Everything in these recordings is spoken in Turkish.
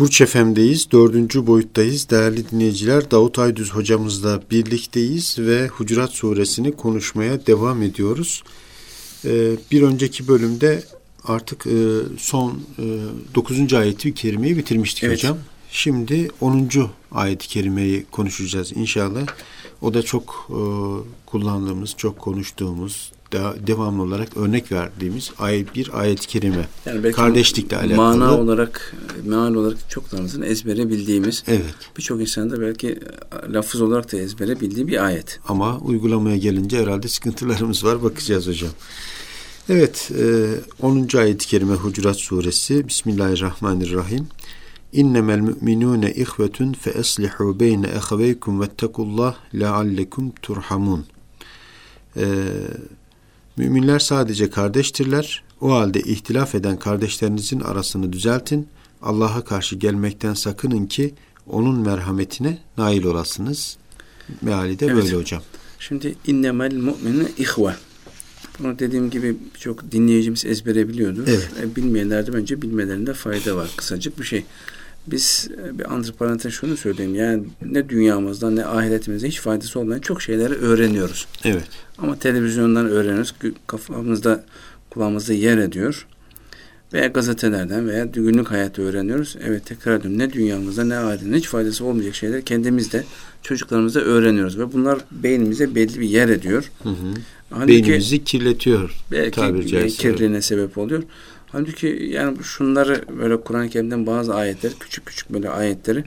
Burç FM'deyiz. Dördüncü boyuttayız. Değerli dinleyiciler Davut Aydüz hocamızla birlikteyiz ve Hucurat suresini konuşmaya devam ediyoruz. Ee, bir önceki bölümde artık e, son e, 9. ayeti kerimeyi bitirmiştik evet. hocam. Şimdi 10. ayet-i kerimeyi konuşacağız inşallah. O da çok e, kullandığımız, çok konuştuğumuz, devamlı olarak örnek verdiğimiz ayet bir ayet-i kerime. Yani kardeşlikle alakalı. Mana olarak, meal olarak çok tanrısını ezbere bildiğimiz. Evet. Birçok insanda belki lafız olarak da ezbere bildiği bir ayet. Ama uygulamaya gelince herhalde sıkıntılarımız var. Bakacağız hocam. Evet, 10. E, ayet-i kerime Hucurat suresi. Bismillahirrahmanirrahim. İnnemel müminune ihvetun fe eslihu beyne eheveykum vettekullah leallekum turhamun. Ee, Müminler sadece kardeştirler. O halde ihtilaf eden kardeşlerinizin arasını düzeltin. Allah'a karşı gelmekten sakının ki onun merhametine nail olasınız. Meali de evet. böyle hocam. Şimdi innemel mu'minu ihve. Bunu dediğim gibi çok dinleyicimiz ezbere biliyordur. Evet. E, bilmeyenler de bence bilmelerinde fayda var. Kısacık bir şey. Biz e, bir antiparantez şunu söyleyeyim. Yani ne dünyamızdan ne ahiretimizde hiç faydası olmayan çok şeyleri öğreniyoruz. Evet. Ama televizyondan öğreniyoruz. Kafamızda kulağımızda yer ediyor. Veya gazetelerden veya günlük hayatı öğreniyoruz. Evet tekrar ediyorum. Ne dünyamızda ne ahiretimizde hiç faydası olmayacak şeyler kendimizde çocuklarımızda öğreniyoruz. Ve bunlar beynimize belli bir yer ediyor. Hı hı. Beynimizi kirletiyor. Belki kirliliğine sebep oluyor. Halbuki yani şunları böyle Kur'an-ı Kerim'den bazı ayetler, küçük küçük böyle ayetleri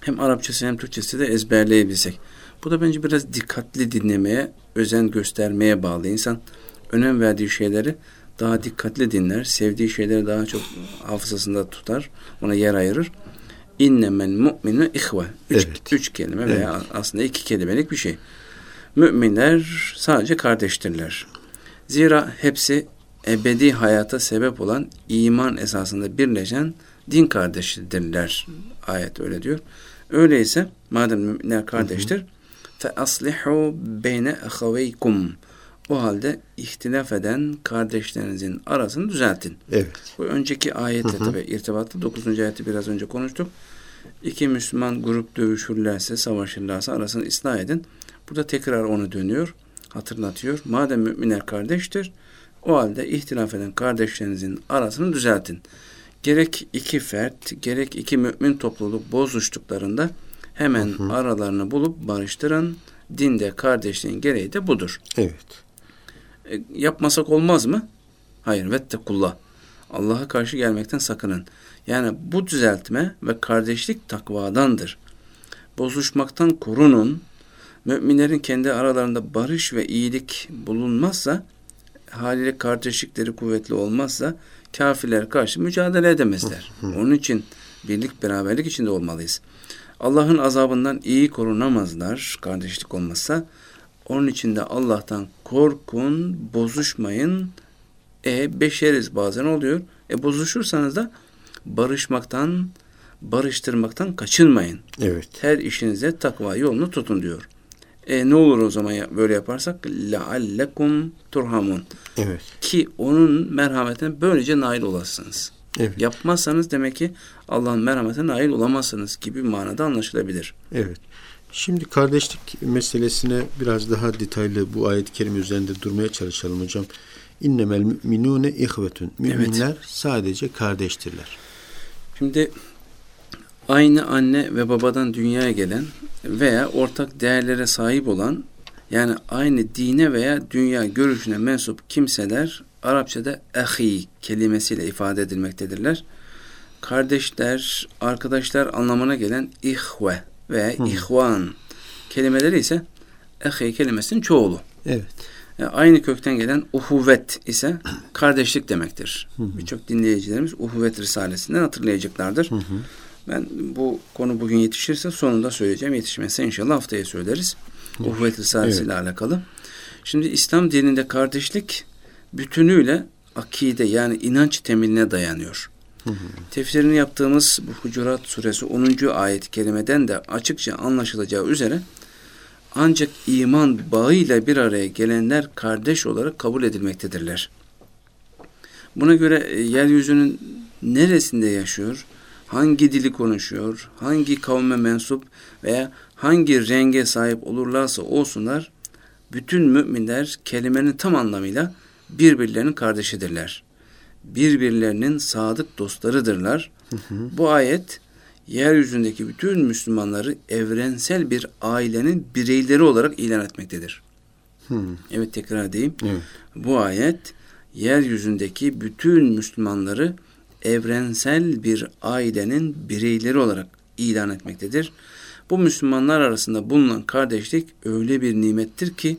hem Arapçası hem Türkçesi de ezberleyebilsek. Bu da bence biraz dikkatli dinlemeye, özen göstermeye bağlı. İnsan önem verdiği şeyleri daha dikkatli dinler, sevdiği şeyleri daha çok hafızasında tutar, ona yer ayırır. İnnemel mu'minu ihve. Üç, evet. üç kelime evet. veya aslında iki kelimelik bir şey. Müminler sadece kardeştirler. Zira hepsi ebedi hayata sebep olan iman esasında birleşen din kardeşidirler. Ayet öyle diyor. Öyleyse madem müminler kardeştir fe aslihu beyne ahaveykum o halde ihtilaf eden kardeşlerinizin arasını düzeltin. Evet. Bu önceki ayetle tabi irtibatlı. Dokuzuncu ayeti biraz önce konuştuk. İki Müslüman grup dövüşürlerse, savaşırlarsa arasını ıslah edin. Burada tekrar onu dönüyor, hatırlatıyor. Madem müminler kardeştir, o halde ihtilaf eden kardeşlerinizin arasını düzeltin. Gerek iki fert, gerek iki mümin topluluk bozuştuklarında hemen hı hı. aralarını bulup barıştıran dinde kardeşliğin gereği de budur. Evet. E, yapmasak olmaz mı? Hayır. Vettekullah. Allah'a karşı gelmekten sakının. Yani bu düzeltme ve kardeşlik takvadandır. Bozuşmaktan korunun. Müminlerin kendi aralarında barış ve iyilik bulunmazsa haliyle kardeşlikleri kuvvetli olmazsa kafirler karşı mücadele edemezler. Onun için birlik beraberlik içinde olmalıyız. Allah'ın azabından iyi korunamazlar kardeşlik olmazsa. Onun için de Allah'tan korkun, bozuşmayın. E beşeriz bazen oluyor. E bozuşursanız da barışmaktan, barıştırmaktan kaçınmayın. Evet. Her işinize takva yolunu tutun diyor. E, ne olur o zaman böyle yaparsak? لَعَلَّكُمْ turhamun. Evet. Ki onun merhametine böylece nail olasınız. Evet. Yapmazsanız demek ki Allah'ın merhametine nail olamazsınız gibi bir manada anlaşılabilir. Evet. Şimdi kardeşlik meselesine biraz daha detaylı bu ayet-i kerime üzerinde durmaya çalışalım hocam. İnnemel müminune ihvetun. Müminler evet. sadece kardeştirler. Şimdi aynı anne ve babadan dünyaya gelen veya ortak değerlere sahip olan yani aynı dine veya dünya görüşüne mensup kimseler Arapçada ahi kelimesiyle ifade edilmektedirler. Kardeşler, arkadaşlar anlamına gelen ihve veya Hı. ihvan kelimeleri ise ahi kelimesinin çoğulu. Evet. Yani aynı kökten gelen uhuvvet ise kardeşlik demektir. Birçok dinleyicilerimiz uhuvvet risalesinden hatırlayacaklardır. Hı hı. Ben bu konu bugün yetişirse sonunda söyleyeceğim. Yetişmezse inşallah haftaya söyleriz. Uhvet Risalesi ile alakalı. Şimdi İslam dininde kardeşlik bütünüyle akide yani inanç temeline dayanıyor. Hı hı. Tefsirini yaptığımız bu Hucurat suresi 10. ayet-i kerimeden de açıkça anlaşılacağı üzere ancak iman bağıyla bir araya gelenler kardeş olarak kabul edilmektedirler. Buna göre e, yeryüzünün neresinde yaşıyor, hangi dili konuşuyor, hangi kavme mensup veya hangi renge sahip olurlarsa olsunlar, bütün müminler kelimenin tam anlamıyla birbirlerinin kardeşidirler. Birbirlerinin sadık dostlarıdırlar. Hı hı. Bu ayet yeryüzündeki bütün Müslümanları evrensel bir ailenin bireyleri olarak ilan etmektedir. Hmm. Evet tekrar edeyim. Evet. Bu ayet yeryüzündeki bütün Müslümanları evrensel bir ailenin bireyleri olarak ilan etmektedir. Bu Müslümanlar arasında bulunan kardeşlik öyle bir nimettir ki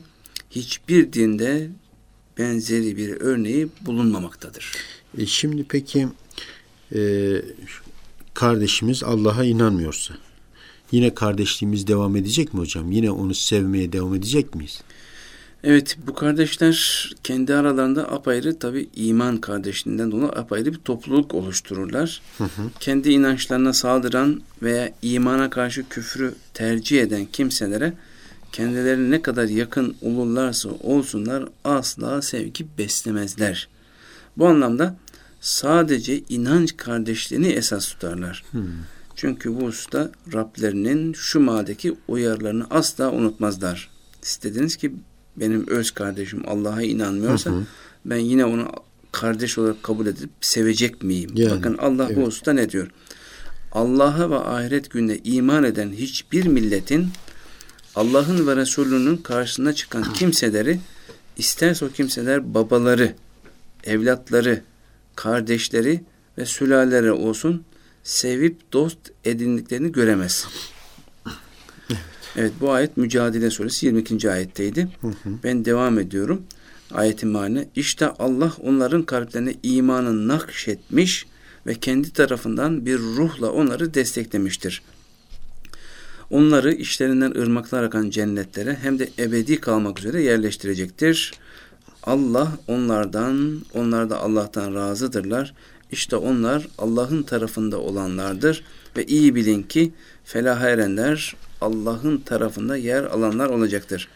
hiçbir dinde benzeri bir örneği bulunmamaktadır. E şimdi peki e, kardeşimiz Allah'a inanmıyorsa yine kardeşliğimiz devam edecek mi hocam? Yine onu sevmeye devam edecek miyiz? Evet bu kardeşler kendi aralarında apayrı tabi iman kardeşliğinden dolayı apayrı bir topluluk oluştururlar. Hı hı. Kendi inançlarına saldıran veya imana karşı küfrü tercih eden kimselere kendilerine ne kadar yakın olurlarsa olsunlar asla sevgi beslemezler. Bu anlamda sadece inanç kardeşliğini esas tutarlar. Hmm. Çünkü bu usta Rablerinin şu maddeki uyarılarını asla unutmazlar. İstediniz ki benim öz kardeşim Allah'a inanmıyorsa hı hı. ben yine onu kardeş olarak kabul edip sevecek miyim? Yani, Bakın Allah evet. bu usta ne diyor? Allah'a ve ahiret gününe iman eden hiçbir milletin Allah'ın ve Resulünün karşısına çıkan kimseleri isterse o kimseler babaları, evlatları, kardeşleri ve sülaleleri olsun sevip dost edindiklerini göremez. Evet bu ayet Mücadele Suresi 22. ayetteydi. Hı hı. Ben devam ediyorum. Ayetin meali işte Allah onların kalplerine imanı nakşetmiş ve kendi tarafından bir ruhla onları desteklemiştir. Onları işlerinden ırmaklar akan cennetlere hem de ebedi kalmak üzere yerleştirecektir. Allah onlardan, onlar da Allah'tan razıdırlar. İşte onlar Allah'ın tarafında olanlardır ve iyi bilin ki felaha erenler Allah'ın tarafında yer alanlar olacaktır.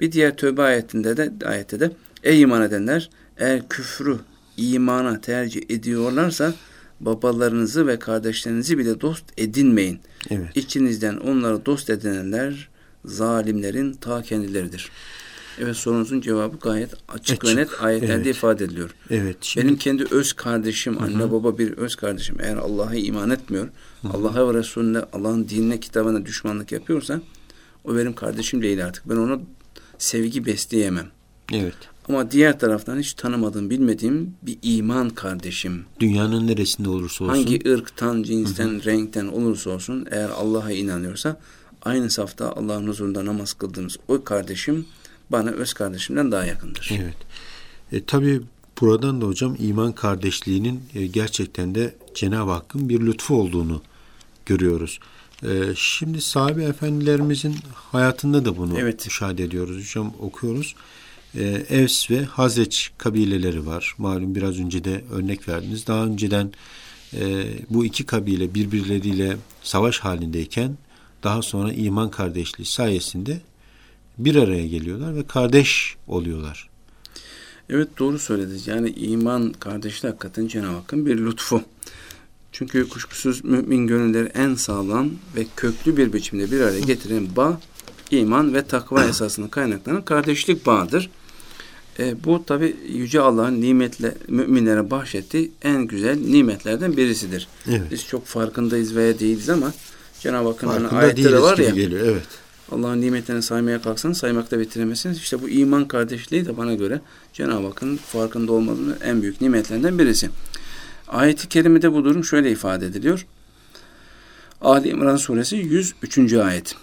Bir diğer tövbe ayetinde de ayette de ey iman edenler eğer küfrü imana tercih ediyorlarsa babalarınızı ve kardeşlerinizi bile dost edinmeyin. Evet. İçinizden onları dost edinenler zalimlerin ta kendileridir. Evet sorunuzun cevabı gayet açık ve net ayetlerde evet. ifade ediliyor. Evet. Şimdi... Benim kendi öz kardeşim, anne Hı-hı. baba bir öz kardeşim eğer Allah'a iman etmiyor, Allah'a ve Resulüne, Allah'ın dinine, kitabına düşmanlık yapıyorsa o benim kardeşim değil artık. Ben ona sevgi besleyemem. Evet. Ama diğer taraftan hiç tanımadığım, bilmediğim bir iman kardeşim. Dünyanın neresinde olursa olsun. Hangi ırktan, cinsten, Hı-hı. renkten olursa olsun eğer Allah'a inanıyorsa aynı safta Allah'ın huzurunda namaz kıldığımız o kardeşim bana öz kardeşimden daha yakındır. Evet. E, tabii buradan da hocam iman kardeşliğinin e, gerçekten de Cenab-ı Hakk'ın bir lütfu olduğunu görüyoruz. E, şimdi sahabe efendilerimizin hayatında da bunu evet. müşahede ediyoruz. Hocam okuyoruz. E, Evs ve Hazreç kabileleri var. Malum biraz önce de örnek verdiniz. Daha önceden e, bu iki kabile birbirleriyle savaş halindeyken daha sonra iman kardeşliği sayesinde bir araya geliyorlar ve kardeş oluyorlar. Evet doğru söylediniz. Yani iman kardeşliği hakikaten Cenab-ı Hakk'ın bir lütfu. Çünkü kuşkusuz mümin gönülleri en sağlam ve köklü bir biçimde bir araya getiren bağ iman ve takva esasının kaynaklanan kardeşlik bağıdır. E, bu tabi Yüce Allah'ın nimetle müminlere bahşettiği en güzel nimetlerden birisidir. Evet. Biz çok farkındayız veya değiliz ama Cenab-ı Hakk'ın hani ayetleri var ya. Geliyor, evet. Allah'ın nimetlerini saymaya kalksanız saymakta bitiremezsiniz. İşte bu iman kardeşliği de bana göre Cenab-ı Hakk'ın farkında olmadığının en büyük nimetlerinden birisi. Ayet-i kerimede bu durum şöyle ifade ediliyor. Ali İmran suresi 103. ayet.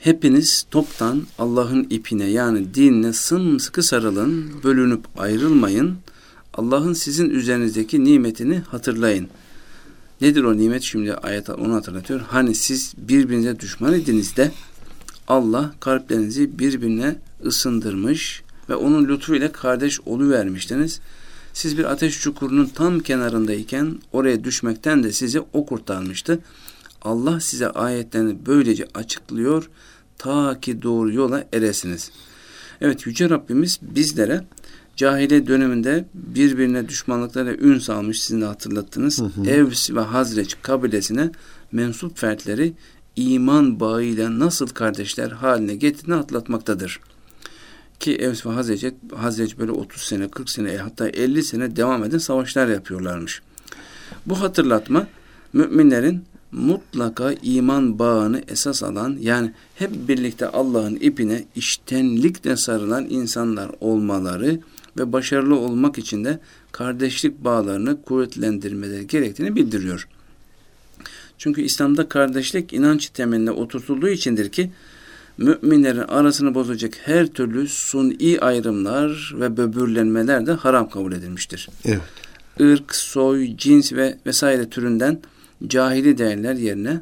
Hepiniz toptan Allah'ın ipine yani dinine sımsıkı sarılın, bölünüp ayrılmayın. Allah'ın sizin üzerinizdeki nimetini hatırlayın. Nedir o nimet? Şimdi ayet onu hatırlatıyor. Hani siz birbirinize düşman idiniz de Allah kalplerinizi birbirine ısındırmış ve onun lütfuyla kardeş oluvermiştiniz. Siz bir ateş çukurunun tam kenarındayken oraya düşmekten de sizi o kurtarmıştı. Allah size ayetlerini böylece açıklıyor ta ki doğru yola eresiniz. Evet Yüce Rabbimiz bizlere cahiliye döneminde birbirine düşmanlıklarla ün salmış sizin de hatırlattınız. Hı hı. Evs ve Hazreç kabilesine mensup fertleri iman bağıyla nasıl kardeşler haline getirdiğini hatırlatmaktadır. Ki Evs ve Hazreç, Hazreç böyle 30 sene, 40 sene hatta 50 sene devam eden savaşlar yapıyorlarmış. Bu hatırlatma müminlerin mutlaka iman bağını esas alan yani hep birlikte Allah'ın ipine iştenlikle sarılan insanlar olmaları ve başarılı olmak için de kardeşlik bağlarını kuvvetlendirmeleri gerektiğini bildiriyor. Çünkü İslam'da kardeşlik inanç temeline oturtulduğu içindir ki müminlerin arasını bozacak her türlü suni ayrımlar ve böbürlenmeler de haram kabul edilmiştir. Evet. Irk, soy, cins ve vesaire türünden cahili değerler yerine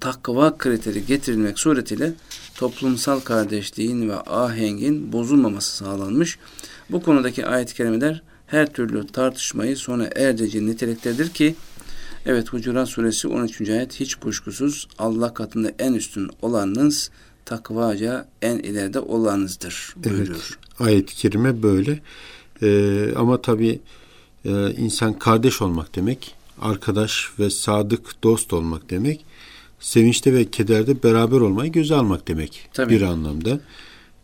takva kriteri getirilmek suretiyle toplumsal kardeşliğin ve ahengin bozulmaması sağlanmış. Bu konudaki ayet-i kerimeler her türlü tartışmayı sona erdirici niteliktedir ki evet Hucurat suresi 13. ayet hiç kuşkusuz Allah katında en üstün olanınız takvaca en ileride olanınızdır buyuruyor. Evet, ayet-i kerime böyle ee, ama tabi e, insan kardeş olmak demek arkadaş ve sadık dost olmak demek sevinçte ve kederde beraber olmayı göze almak demek Tabii. bir anlamda.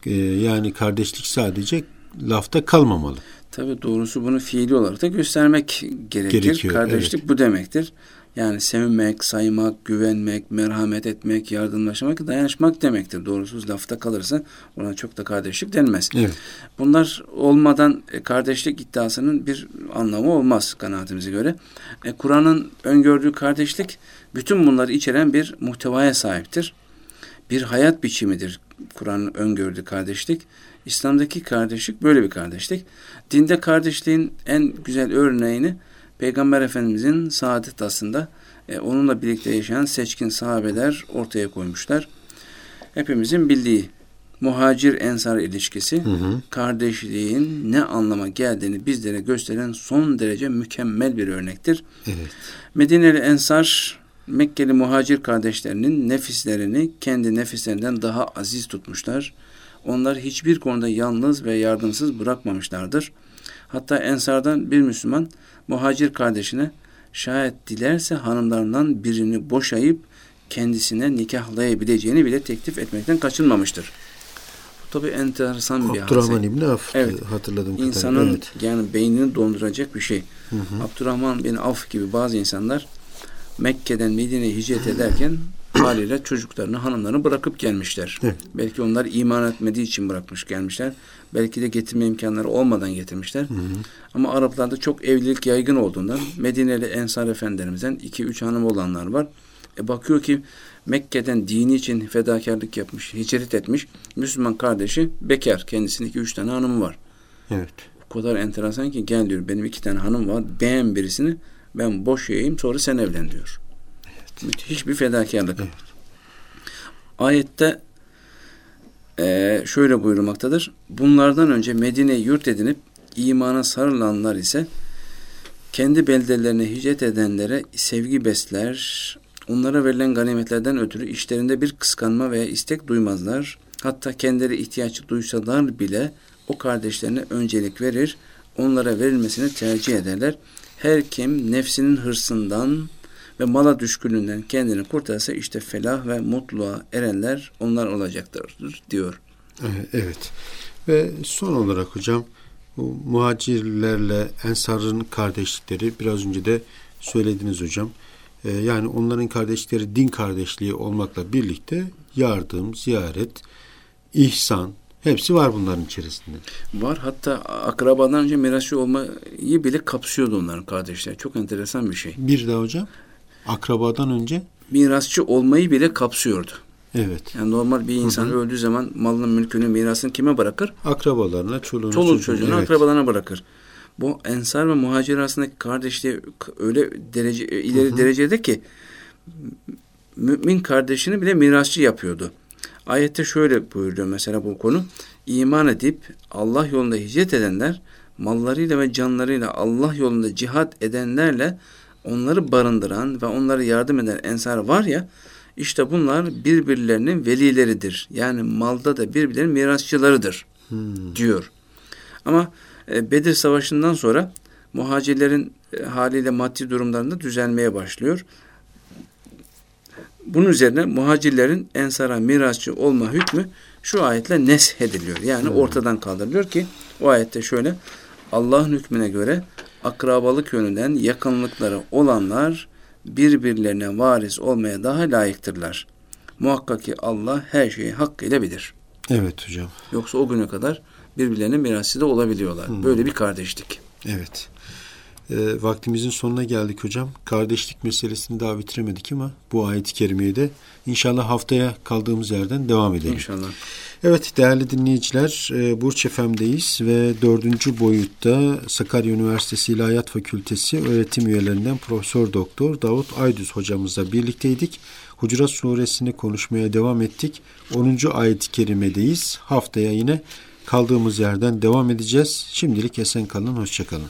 Ee, yani kardeşlik sadece lafta kalmamalı. Tabii doğrusu bunu fiili olarak da göstermek gerekir. Gerekiyor, Kardeşlik evet. bu demektir. Yani sevinmek, saymak, güvenmek, merhamet etmek, yardımlaşmak, dayanışmak demektir. Doğrusu lafta kalırsa ona çok da kardeşlik denmez. Evet. Bunlar olmadan e, kardeşlik iddiasının bir anlamı olmaz kanaatimize göre. E, Kur'an'ın öngördüğü kardeşlik bütün bunları içeren bir muhtevaya sahiptir. Bir hayat biçimidir Kur'an'ın öngördüğü kardeşlik. İslam'daki kardeşlik böyle bir kardeşlik. Dinde kardeşliğin en güzel örneğini Peygamber Efendimizin saadet aslında e, onunla birlikte yaşayan seçkin sahabeler ortaya koymuşlar. Hepimizin bildiği muhacir ensar ilişkisi hı hı. kardeşliğin ne anlama geldiğini bizlere gösteren son derece mükemmel bir örnektir. Evet. Medineli ensar Mekkeli muhacir kardeşlerinin nefislerini kendi nefislerinden daha aziz tutmuşlar. Onlar hiçbir konuda yalnız ve yardımsız bırakmamışlardır. Hatta ensardan bir Müslüman muhacir kardeşine şayet dilerse hanımlarından birini boşayıp kendisine nikahlayabileceğini bile teklif etmekten kaçınmamıştır. Bu tabi enteresan bir hadise. Abdurrahman İbni Af evet. hatırladım. İnsanın evet. yani beynini donduracak bir şey. Hı hı. Abdurrahman bin Af gibi bazı insanlar Mekke'den Medine'ye hicret ederken haliyle çocuklarını, hanımlarını bırakıp gelmişler. Evet. Belki onlar iman etmediği için bırakmış gelmişler. Belki de getirme imkanları olmadan getirmişler. Hı hı. Ama Araplarda çok evlilik yaygın olduğundan Medine'li Ensar Efendilerimizden iki üç hanım olanlar var. E bakıyor ki Mekke'den dini için fedakarlık yapmış, hicret etmiş. Müslüman kardeşi bekar. Kendisinin iki üç tane hanımı var. Evet. O kadar enteresan ki gel diyor benim iki tane hanım var. Beğen birisini ben boşayayım sonra sen evlen diyor. Müthiş bir fedakarlık. Evet. Ayette e, şöyle buyurmaktadır. Bunlardan önce Medine'yi yurt edinip imana sarılanlar ise kendi beldelerine hicret edenlere sevgi besler, onlara verilen ganimetlerden ötürü işlerinde bir kıskanma veya istek duymazlar. Hatta kendileri ihtiyaç duysalar bile o kardeşlerine öncelik verir, onlara verilmesini tercih ederler. Her kim nefsinin hırsından ve mala düşkünlüğünden kendini kurtarsa işte felah ve mutluluğa erenler onlar olacaktır diyor. Evet. Ve son olarak hocam bu muhacirlerle ensarın kardeşlikleri biraz önce de söylediniz hocam. Ee, yani onların kardeşleri din kardeşliği olmakla birlikte yardım, ziyaret, ihsan, Hepsi var bunların içerisinde. Var. Hatta akrabadan önce mirasçı olmayı bile kapsıyordu onların kardeşler. Çok enteresan bir şey. Bir de hocam akrabadan önce mirasçı olmayı bile kapsıyordu. Evet. Yani normal bir insan Hı-hı. öldüğü zaman malının mülkünün mirasını kime bırakır? Akrabalarına, çoluğuna, Çoluk çocuğuna, çocuğuna evet. akrabalarına bırakır. Bu ensar ve muhacir arasındaki kardeşliği öyle derece ileri Hı-hı. derecede ki mümin kardeşini bile mirasçı yapıyordu. Ayette şöyle buyuruyor mesela bu konu. İman edip Allah yolunda hicret edenler mallarıyla ve canlarıyla Allah yolunda cihat edenlerle onları barındıran ve onlara yardım eden ensar var ya işte bunlar birbirlerinin velileridir. Yani malda da birbirlerinin mirasçılarıdır hmm. diyor. Ama E, Bedir Savaşı'ndan sonra muhacirlerin e, haliyle maddi durumlarında düzelmeye başlıyor. Bunun üzerine muhacirlerin ensara mirasçı olma hükmü şu ayetle nesh ediliyor. Yani hmm. ortadan kaldırılıyor ki o ayette şöyle Allah'ın hükmüne göre akrabalık yönünden yakınlıkları olanlar birbirlerine varis olmaya daha layıktırlar. Muhakkak ki Allah her şeyi hakkıyla bilir. Evet hocam. Yoksa o güne kadar birbirlerinin mirası da olabiliyorlar. Hmm. Böyle bir kardeşlik. Evet. E, vaktimizin sonuna geldik hocam. Kardeşlik meselesini daha bitiremedik ama bu ayet-i kerimeyi de inşallah haftaya kaldığımız yerden devam edelim. İnşallah. Evet değerli dinleyiciler e, Burç FM'deyiz ve dördüncü boyutta Sakarya Üniversitesi İlahiyat Fakültesi öğretim üyelerinden Profesör Doktor Davut Aydüz hocamızla birlikteydik. Hucurat suresini konuşmaya devam ettik. 10. ayet-i kerimedeyiz. Haftaya yine kaldığımız yerden devam edeceğiz. Şimdilik esen kalın, hoşçakalın.